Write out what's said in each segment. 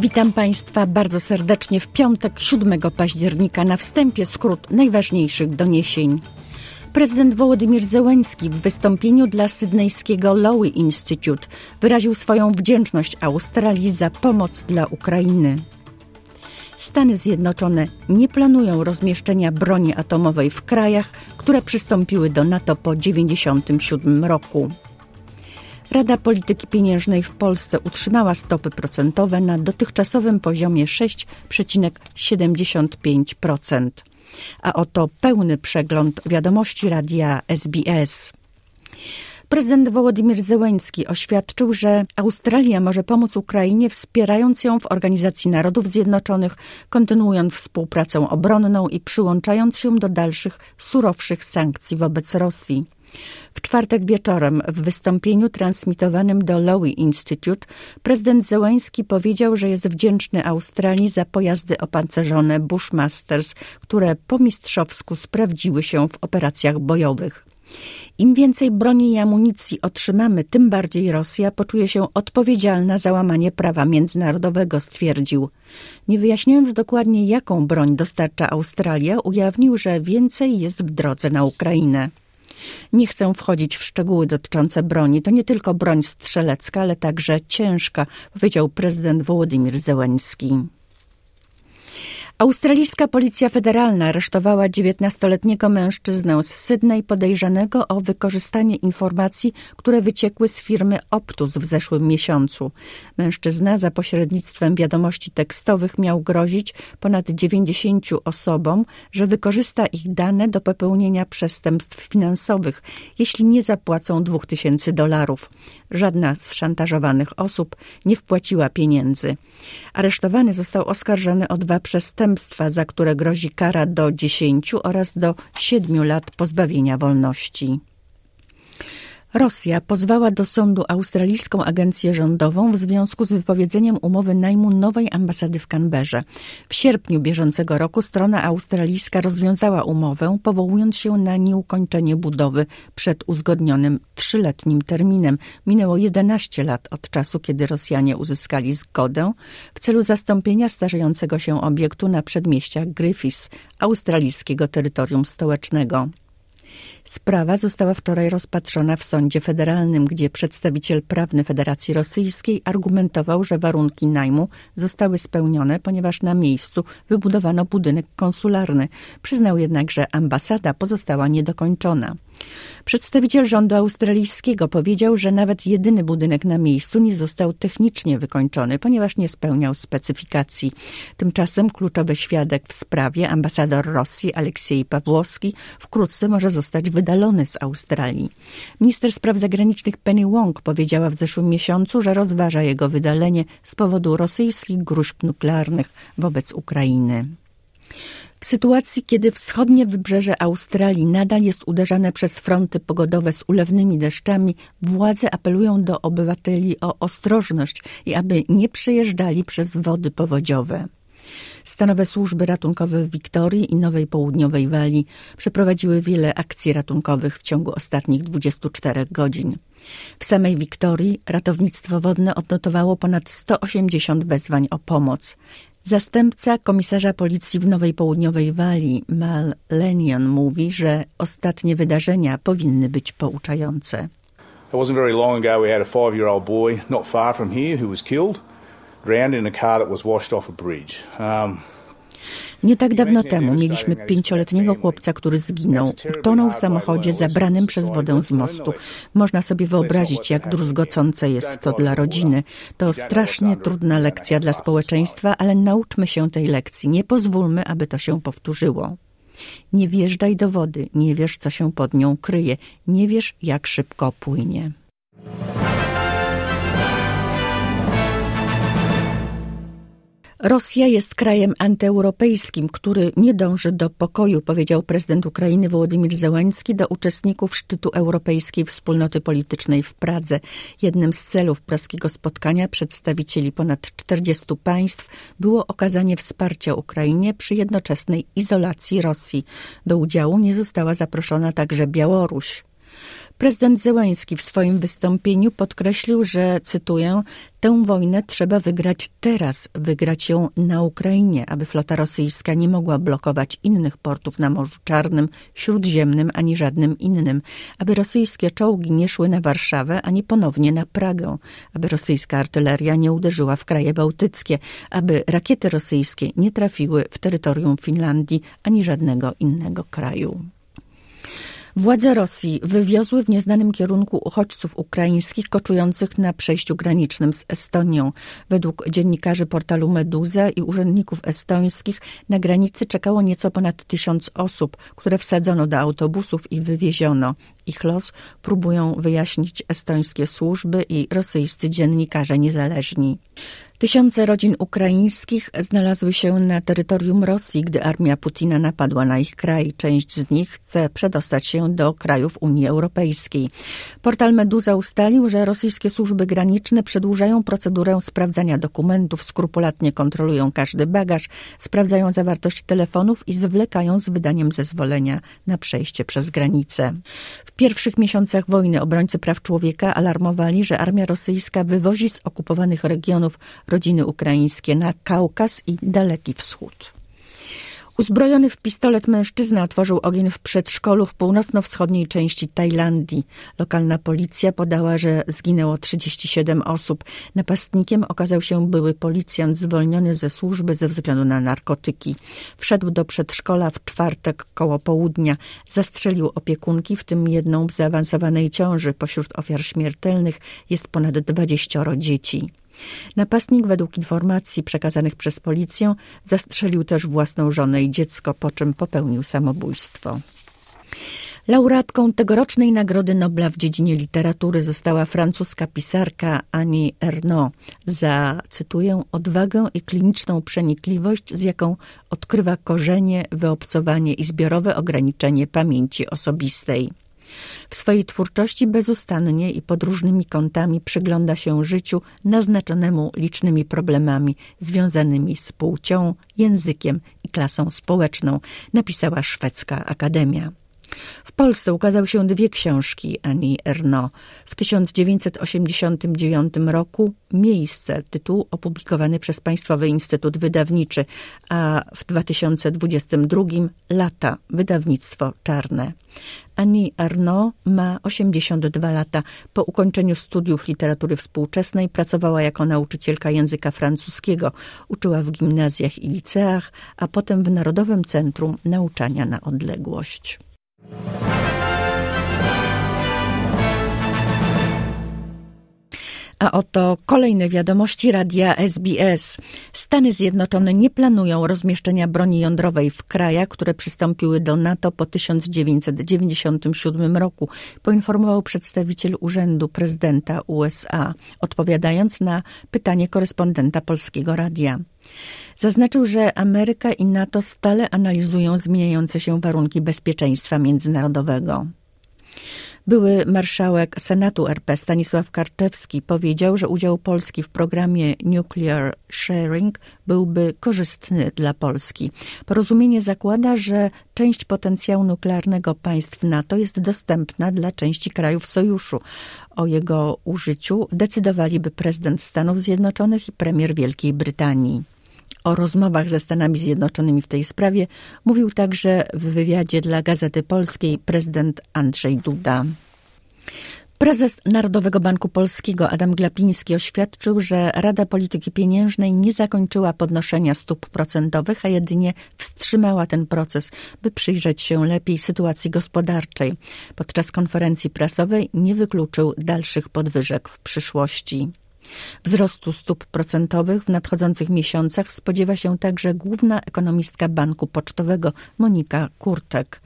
Witam Państwa bardzo serdecznie w piątek 7 października na wstępie skrót najważniejszych doniesień. Prezydent Wołodymir Zełenski w wystąpieniu dla sydnejskiego Lowy Institute wyraził swoją wdzięczność Australii za pomoc dla Ukrainy. Stany Zjednoczone nie planują rozmieszczenia broni atomowej w krajach, które przystąpiły do NATO po 1997 roku. Rada Polityki Pieniężnej w Polsce utrzymała stopy procentowe na dotychczasowym poziomie 6,75%. A oto pełny przegląd wiadomości radia SBS. Prezydent Wołodymir Zełenski oświadczył, że Australia może pomóc Ukrainie wspierając ją w Organizacji Narodów Zjednoczonych, kontynuując współpracę obronną i przyłączając się do dalszych, surowszych sankcji wobec Rosji. W czwartek wieczorem w wystąpieniu transmitowanym do Lowy Institute prezydent Zełański powiedział, że jest wdzięczny Australii za pojazdy opancerzone Bushmasters, które po mistrzowsku sprawdziły się w operacjach bojowych. Im więcej broni i amunicji otrzymamy, tym bardziej Rosja poczuje się odpowiedzialna za łamanie prawa międzynarodowego, stwierdził. Nie wyjaśniając dokładnie, jaką broń dostarcza Australia, ujawnił, że więcej jest w drodze na Ukrainę. Nie chcę wchodzić w szczegóły dotyczące broni. To nie tylko broń strzelecka, ale także ciężka, powiedział prezydent Wołodymir Zełenski. Australijska Policja Federalna aresztowała 19-letniego mężczyznę z Sydney podejrzanego o wykorzystanie informacji, które wyciekły z firmy Optus w zeszłym miesiącu. Mężczyzna za pośrednictwem wiadomości tekstowych miał grozić ponad 90 osobom, że wykorzysta ich dane do popełnienia przestępstw finansowych, jeśli nie zapłacą 2000 dolarów. Żadna z szantażowanych osób nie wpłaciła pieniędzy. Aresztowany został oskarżony o dwa przestępstwa, za które grozi kara do 10 oraz do 7 lat pozbawienia wolności. Rosja pozwała do sądu australijską agencję rządową w związku z wypowiedzeniem umowy najmu nowej ambasady w Canberrze. W sierpniu bieżącego roku strona australijska rozwiązała umowę, powołując się na nieukończenie budowy przed uzgodnionym trzyletnim terminem. Minęło 11 lat od czasu, kiedy Rosjanie uzyskali zgodę w celu zastąpienia starzejącego się obiektu na przedmieściach Griffiths, australijskiego terytorium stołecznego. Sprawa została wczoraj rozpatrzona w sądzie federalnym, gdzie przedstawiciel prawny Federacji Rosyjskiej argumentował, że warunki najmu zostały spełnione, ponieważ na miejscu wybudowano budynek konsularny. Przyznał jednak, że ambasada pozostała niedokończona. Przedstawiciel rządu australijskiego powiedział, że nawet jedyny budynek na miejscu nie został technicznie wykończony, ponieważ nie spełniał specyfikacji. Tymczasem kluczowy świadek w sprawie, ambasador Rosji Aleksiej Pawłowski, wkrótce może zostać wydalony z Australii. Minister spraw zagranicznych Penny Wong powiedziała w zeszłym miesiącu, że rozważa jego wydalenie z powodu rosyjskich gruźb nuklearnych wobec Ukrainy. W sytuacji, kiedy wschodnie wybrzeże Australii nadal jest uderzane przez fronty pogodowe z ulewnymi deszczami, władze apelują do obywateli o ostrożność i aby nie przejeżdżali przez wody powodziowe. Stanowe służby ratunkowe w Wiktorii i Nowej Południowej Walii przeprowadziły wiele akcji ratunkowych w ciągu ostatnich 24 godzin. W samej Wiktorii ratownictwo wodne odnotowało ponad 180 wezwań o pomoc. Zastępca komisarza policji w Nowej Południowej Walii, Mal Lenion, mówi, że ostatnie wydarzenia powinny być pouczające. It wasn't very long ago we had a five-year-old boy not far from here who was killed, drowned in a car that was washed off a bridge. Um, nie tak dawno temu mieliśmy pięcioletniego chłopca, który zginął. Utonął w samochodzie zabranym przez wodę z mostu. Można sobie wyobrazić, jak druzgocące jest to dla rodziny. To strasznie trudna lekcja dla społeczeństwa, ale nauczmy się tej lekcji. Nie pozwólmy, aby to się powtórzyło. Nie wjeżdżaj do wody, nie wiesz, co się pod nią kryje, nie wiesz, jak szybko płynie. Rosja jest krajem antyeuropejskim, który nie dąży do pokoju, powiedział prezydent Ukrainy Wołodymyr Zełański do uczestników szczytu Europejskiej Wspólnoty Politycznej w Pradze. Jednym z celów praskiego spotkania przedstawicieli ponad 40 państw było okazanie wsparcia Ukrainie przy jednoczesnej izolacji Rosji. Do udziału nie została zaproszona także Białoruś. Prezydent Zełański w swoim wystąpieniu podkreślił, że, cytuję, tę wojnę trzeba wygrać teraz, wygrać ją na Ukrainie, aby flota rosyjska nie mogła blokować innych portów na Morzu Czarnym, Śródziemnym ani żadnym innym, aby rosyjskie czołgi nie szły na Warszawę ani ponownie na Pragę, aby rosyjska artyleria nie uderzyła w kraje bałtyckie, aby rakiety rosyjskie nie trafiły w terytorium Finlandii ani żadnego innego kraju. Władze Rosji wywiozły w nieznanym kierunku uchodźców ukraińskich koczujących na przejściu granicznym z Estonią. Według dziennikarzy portalu Meduza i urzędników estońskich na granicy czekało nieco ponad tysiąc osób, które wsadzono do autobusów i wywieziono. Ich los próbują wyjaśnić estońskie służby i rosyjscy dziennikarze niezależni. Tysiące rodzin ukraińskich znalazły się na terytorium Rosji, gdy armia Putina napadła na ich kraj. Część z nich chce przedostać się do krajów Unii Europejskiej. Portal Meduza ustalił, że rosyjskie służby graniczne przedłużają procedurę sprawdzania dokumentów, skrupulatnie kontrolują każdy bagaż, sprawdzają zawartość telefonów i zwlekają z wydaniem zezwolenia na przejście przez granicę. W pierwszych miesiącach wojny obrońcy praw człowieka alarmowali, że armia rosyjska wywozi z okupowanych regionów rodziny ukraińskie na Kaukaz i Daleki Wschód. Uzbrojony w pistolet mężczyzna otworzył ogień w przedszkolu w północno-wschodniej części Tajlandii. Lokalna policja podała, że zginęło 37 osób. Napastnikiem okazał się były policjant zwolniony ze służby ze względu na narkotyki. Wszedł do przedszkola w czwartek koło południa. Zastrzelił opiekunki, w tym jedną w zaawansowanej ciąży. Pośród ofiar śmiertelnych jest ponad 20 dzieci. Napastnik, według informacji przekazanych przez policję, zastrzelił też własną żonę i dziecko, po czym popełnił samobójstwo. Laureatką tegorocznej Nagrody Nobla w dziedzinie literatury została francuska pisarka Annie Ernaux za, cytuję, odwagę i kliniczną przenikliwość, z jaką odkrywa korzenie, wyobcowanie i zbiorowe ograniczenie pamięci osobistej. W swojej twórczości bezustannie i pod różnymi kątami przygląda się życiu naznaczonemu licznymi problemami związanymi z płcią, językiem i klasą społeczną, napisała szwedzka akademia. W Polsce ukazały się dwie książki Annie Ernaux. W 1989 roku Miejsce, tytuł opublikowany przez Państwowy Instytut Wydawniczy, a w 2022 Lata, wydawnictwo czarne. Annie Ernaux ma 82 lata. Po ukończeniu studiów literatury współczesnej pracowała jako nauczycielka języka francuskiego. Uczyła w gimnazjach i liceach, a potem w Narodowym Centrum Nauczania na Odległość. A oto kolejne wiadomości radia SBS. Stany Zjednoczone nie planują rozmieszczenia broni jądrowej w krajach, które przystąpiły do NATO po 1997 roku, poinformował przedstawiciel Urzędu Prezydenta USA, odpowiadając na pytanie korespondenta Polskiego Radia. Zaznaczył, że Ameryka i NATO stale analizują zmieniające się warunki bezpieczeństwa międzynarodowego. Były marszałek Senatu RP Stanisław Karczewski powiedział, że udział Polski w programie Nuclear Sharing byłby korzystny dla Polski. Porozumienie zakłada, że część potencjału nuklearnego państw NATO jest dostępna dla części krajów sojuszu. O jego użyciu decydowaliby prezydent Stanów Zjednoczonych i premier Wielkiej Brytanii. O rozmowach ze Stanami Zjednoczonymi w tej sprawie mówił także w wywiadzie dla Gazety Polskiej prezydent Andrzej Duda. Prezes Narodowego Banku Polskiego Adam Glapiński oświadczył, że Rada Polityki Pieniężnej nie zakończyła podnoszenia stóp procentowych, a jedynie wstrzymała ten proces, by przyjrzeć się lepiej sytuacji gospodarczej. Podczas konferencji prasowej nie wykluczył dalszych podwyżek w przyszłości. Wzrostu stóp procentowych w nadchodzących miesiącach spodziewa się także główna ekonomistka Banku Pocztowego Monika Kurtek.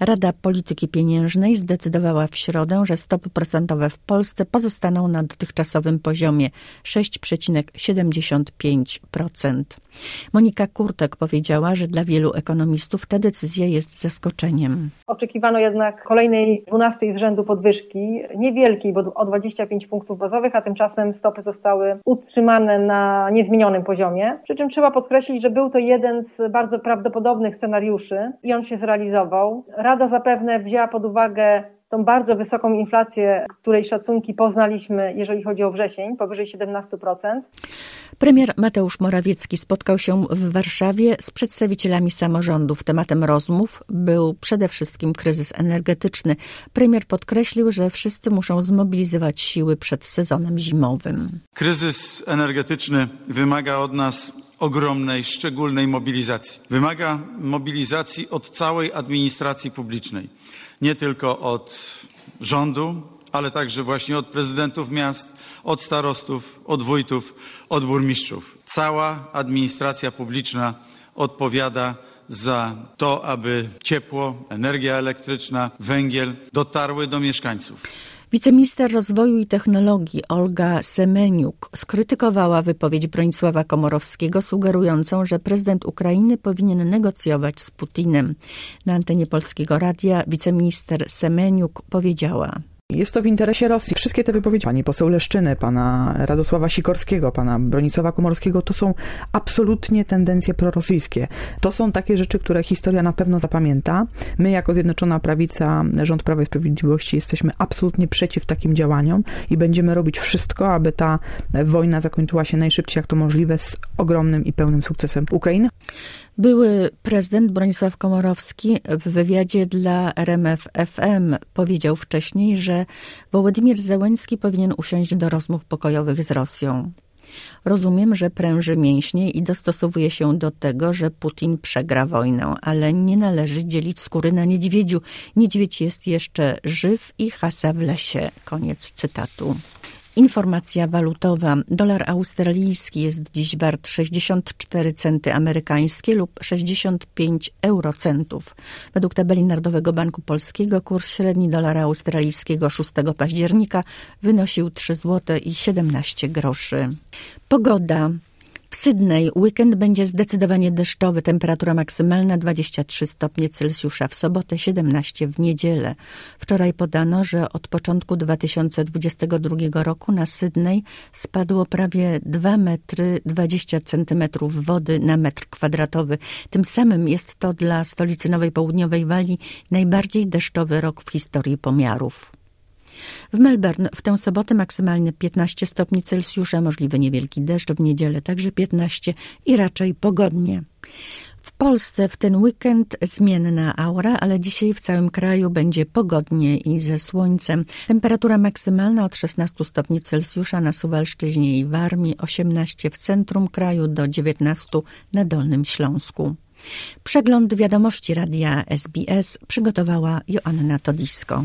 Rada Polityki Pieniężnej zdecydowała w środę, że stopy procentowe w Polsce pozostaną na dotychczasowym poziomie 6,75%. Monika Kurtek powiedziała, że dla wielu ekonomistów ta decyzja jest zaskoczeniem. Oczekiwano jednak kolejnej 12 z rzędu podwyżki, niewielkiej, bo o 25 punktów bazowych, a tymczasem stopy zostały utrzymane na niezmienionym poziomie. Przy czym trzeba podkreślić, że był to jeden z bardzo prawdopodobnych scenariuszy i on się zrealizował. Rada zapewne wzięła pod uwagę tą bardzo wysoką inflację, której szacunki poznaliśmy, jeżeli chodzi o wrzesień, powyżej 17%. Premier Mateusz Morawiecki spotkał się w Warszawie z przedstawicielami samorządów. Tematem rozmów był przede wszystkim kryzys energetyczny. Premier podkreślił, że wszyscy muszą zmobilizować siły przed sezonem zimowym. Kryzys energetyczny wymaga od nas ogromnej, szczególnej mobilizacji. Wymaga mobilizacji od całej administracji publicznej, nie tylko od rządu, ale także właśnie od prezydentów miast, od starostów, od wójtów, od burmistrzów. Cała administracja publiczna odpowiada za to, aby ciepło, energia elektryczna, węgiel dotarły do mieszkańców. Wiceminister Rozwoju i Technologii Olga Semeniuk skrytykowała wypowiedź Bronisława Komorowskiego, sugerującą, że prezydent Ukrainy powinien negocjować z Putinem. Na antenie Polskiego Radia wiceminister Semeniuk powiedziała – jest to w interesie Rosji. Wszystkie te wypowiedzi pani poseł Leszczyny, pana Radosława Sikorskiego, pana Bronisława Komorowskiego to są absolutnie tendencje prorosyjskie. To są takie rzeczy, które historia na pewno zapamięta. My jako Zjednoczona Prawica, rząd Prawa i Sprawiedliwości jesteśmy absolutnie przeciw takim działaniom i będziemy robić wszystko, aby ta wojna zakończyła się najszybciej jak to możliwe z ogromnym i pełnym sukcesem Ukrainy. Były prezydent Bronisław Komorowski w wywiadzie dla RMF FM powiedział wcześniej, że Wołodymir Zełenski powinien usiąść do rozmów pokojowych z Rosją. Rozumiem, że pręży mięśnie i dostosowuje się do tego, że Putin przegra wojnę, ale nie należy dzielić skóry na niedźwiedziu. Niedźwiedź jest jeszcze żyw i hasa w lesie. Koniec cytatu. Informacja walutowa. Dolar australijski jest dziś wart 64 centy amerykańskie lub 65 eurocentów. Według tabeli Narodowego Banku Polskiego kurs średni dolara australijskiego 6 października wynosił 3 zł i 17 groszy. Pogoda. W Sydney weekend będzie zdecydowanie deszczowy. Temperatura maksymalna 23 stopnie Celsjusza, w sobotę 17 w niedzielę. Wczoraj podano, że od początku 2022 roku na Sydney spadło prawie 2 metry 20 centymetrów wody na metr kwadratowy. Tym samym jest to dla stolicy Nowej Południowej Walii najbardziej deszczowy rok w historii pomiarów. W Melbourne w tę sobotę maksymalnie 15 stopni Celsjusza, możliwy niewielki deszcz, w niedzielę także 15 i raczej pogodnie. W Polsce w ten weekend zmienna aura, ale dzisiaj w całym kraju będzie pogodnie i ze słońcem. Temperatura maksymalna od 16 stopni Celsjusza na Suwalszczyźnie i Warmii, 18 w centrum kraju do 19 na Dolnym Śląsku. Przegląd wiadomości radia SBS przygotowała Joanna Todisko.